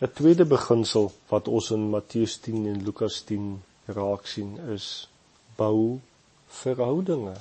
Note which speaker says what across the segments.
Speaker 1: 'n tweede beginsel wat ons in Matteus 10 en Lukas 10 raak sien is bou verhoudinge.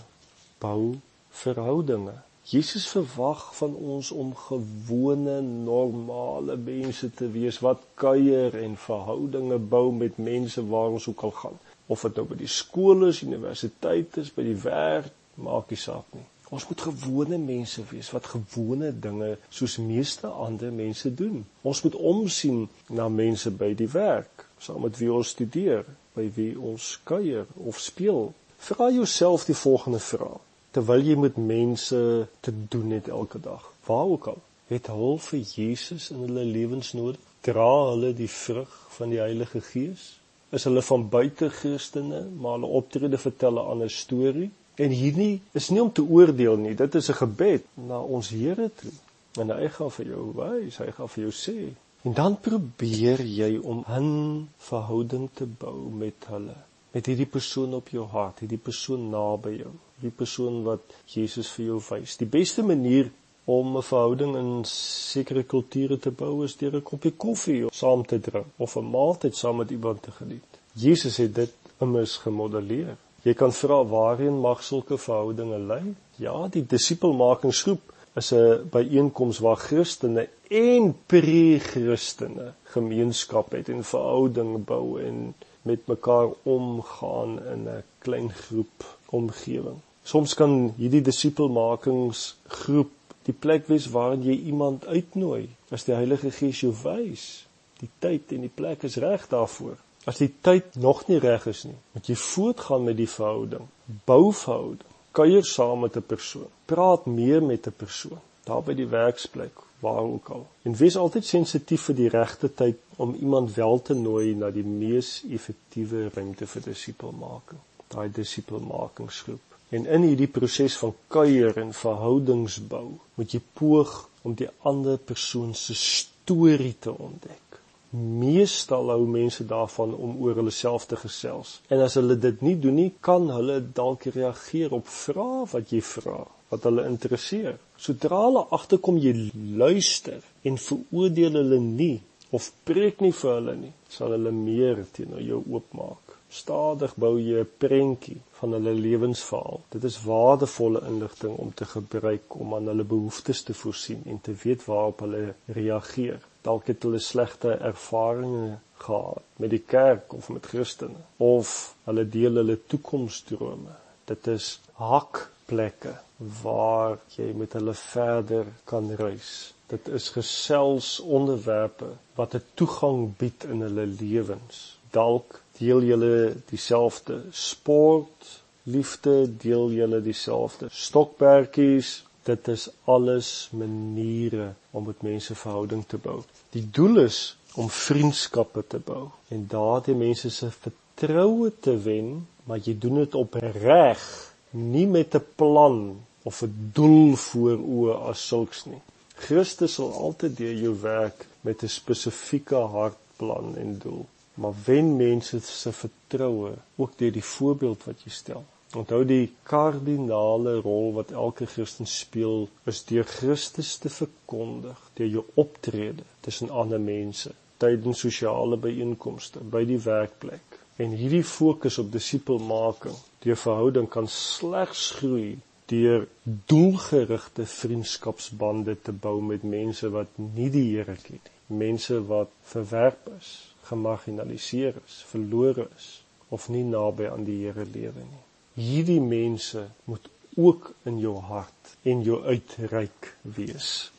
Speaker 1: Bou verhoudinge. Jesus verwag van ons om gewone normale mense te wees wat kuier en verhoudinge bou met mense waar ons ook al gaan. Of dit nou by die skool is, universiteit is, by die werk, maak nie saak nie. Ons moet gewone mense wees wat gewone dinge soos meeste ander mense doen. Ons moet omsien na mense by die werk, saam met wie ons studeer, by wie ons kuier of speel. Vra jouself die volgende vraag: terwyl jy met mense te doen het elke dag. Waar ook al, het hulle vir Jesus in hulle lewens nodig? Dra hulle die vrug van die Heilige Gees? Is hulle van buite Christene, maar hulle optrede vertel 'n ander storie? En hierdie is nie om te oordeel nie, dit is 'n gebed na ons Here toe. En hy gaan vir jou wys, hy gaan vir jou sê. En dan probeer jy om 'n verhouding te bou met hulle, met hierdie persoon op jou hart, hierdie persoon naby jou die persoon wat Jesus vir jou wys. Die beste manier om 'n verhouding in sekere kulture te bou is deur 'n koppie koffie saam te drink of 'n maaltyd saam met iemand te geniet. Jesus het dit immers gemodelleer. Jy kan vra waarheen mag sulke verhoudinge lei? Ja, die disipelmakingsgroep is 'n byeenkoms waar Christene en pre-Christene gemeenskap het en verhoudinge bou en met mekaar omgaan in 'n klein groep omgewing. Soms kan hierdie disipelmakingsgroep die plek wees waarin jy iemand uitnooi as die Heilige Gees jou wys. Die tyd en die plek is reg daarvoor. As die tyd nog nie reg is nie, moet jy voortgaan met die verhouding. Bou verhouding. Kuier saam met 'n persoon. Praat meer met 'n persoon daar by die werksplek, waar ook al. En wees altyd sensitief vir die regte tyd om iemand wel te nooi na die mees effektiewe ruimte vir disipelmaking. Daai disipelmakingsgroep. En in hierdie proses van kuier en verhoudingsbou, moet jy poog om die ander persoon se storie te ontdek. Meestal hou mense daarvan om oor hulle self te gesels. En as hulle dit nie doen nie, kan hulle dalk reageer op vrae wat jy vra, wat hulle interesseer. Sodra hulle agterkom jy luister en veroordeel hulle nie of preek nie vir hulle nie, sal hulle meer teenoor jou oopmaak. Stadig bou jy 'n prentjie van hulle lewensverhaal. Dit is waardevolle inligting om te gebruik om aan hulle behoeftes te voorsien en te weet waarop hulle reageer. Dalk het hulle slegte ervarings gehad met die kerk of met Christene of hulle deel hulle toekomsdrome. Dit is hakplekke waar jy met hulle verder kan reis. Dit is gesels onderwerpe wat 'n toegang bied in hulle lewens. Dalk deel julle dieselfde sport, liefde, deel julle dieselfde stokperdjies. Dit is alles maniere om met mense verhouding te bou. Die doel is om vriendskappe te bou en daardie mense se vertroue te wen, maar jy doen dit opreg, nie met 'n plan of 'n doel voor oë as sulks nie. Christus sal altyd deur jou werk met 'n spesifieke hartplan en doel maar wen mense se vertroue ook deur die voorbeeld wat jy stel. Onthou die kardinale rol wat elke Christen speel is deur Christus te verkondig, deur jou optrede tussen ander mense, tydens sosiale byeenkomste, by die werkplek. En hierdie fokus op disipelmaking, deur verhouding kan slegs groei deur doelgerigte vriendskapsbande te bou met mense wat nie die Here ken nie, mense wat verwerp is, gemarginaliseer is, verlore is of nie naby aan die Here lewe nie. Hierdie mense moet ook in jou hart en jou uitreik wees.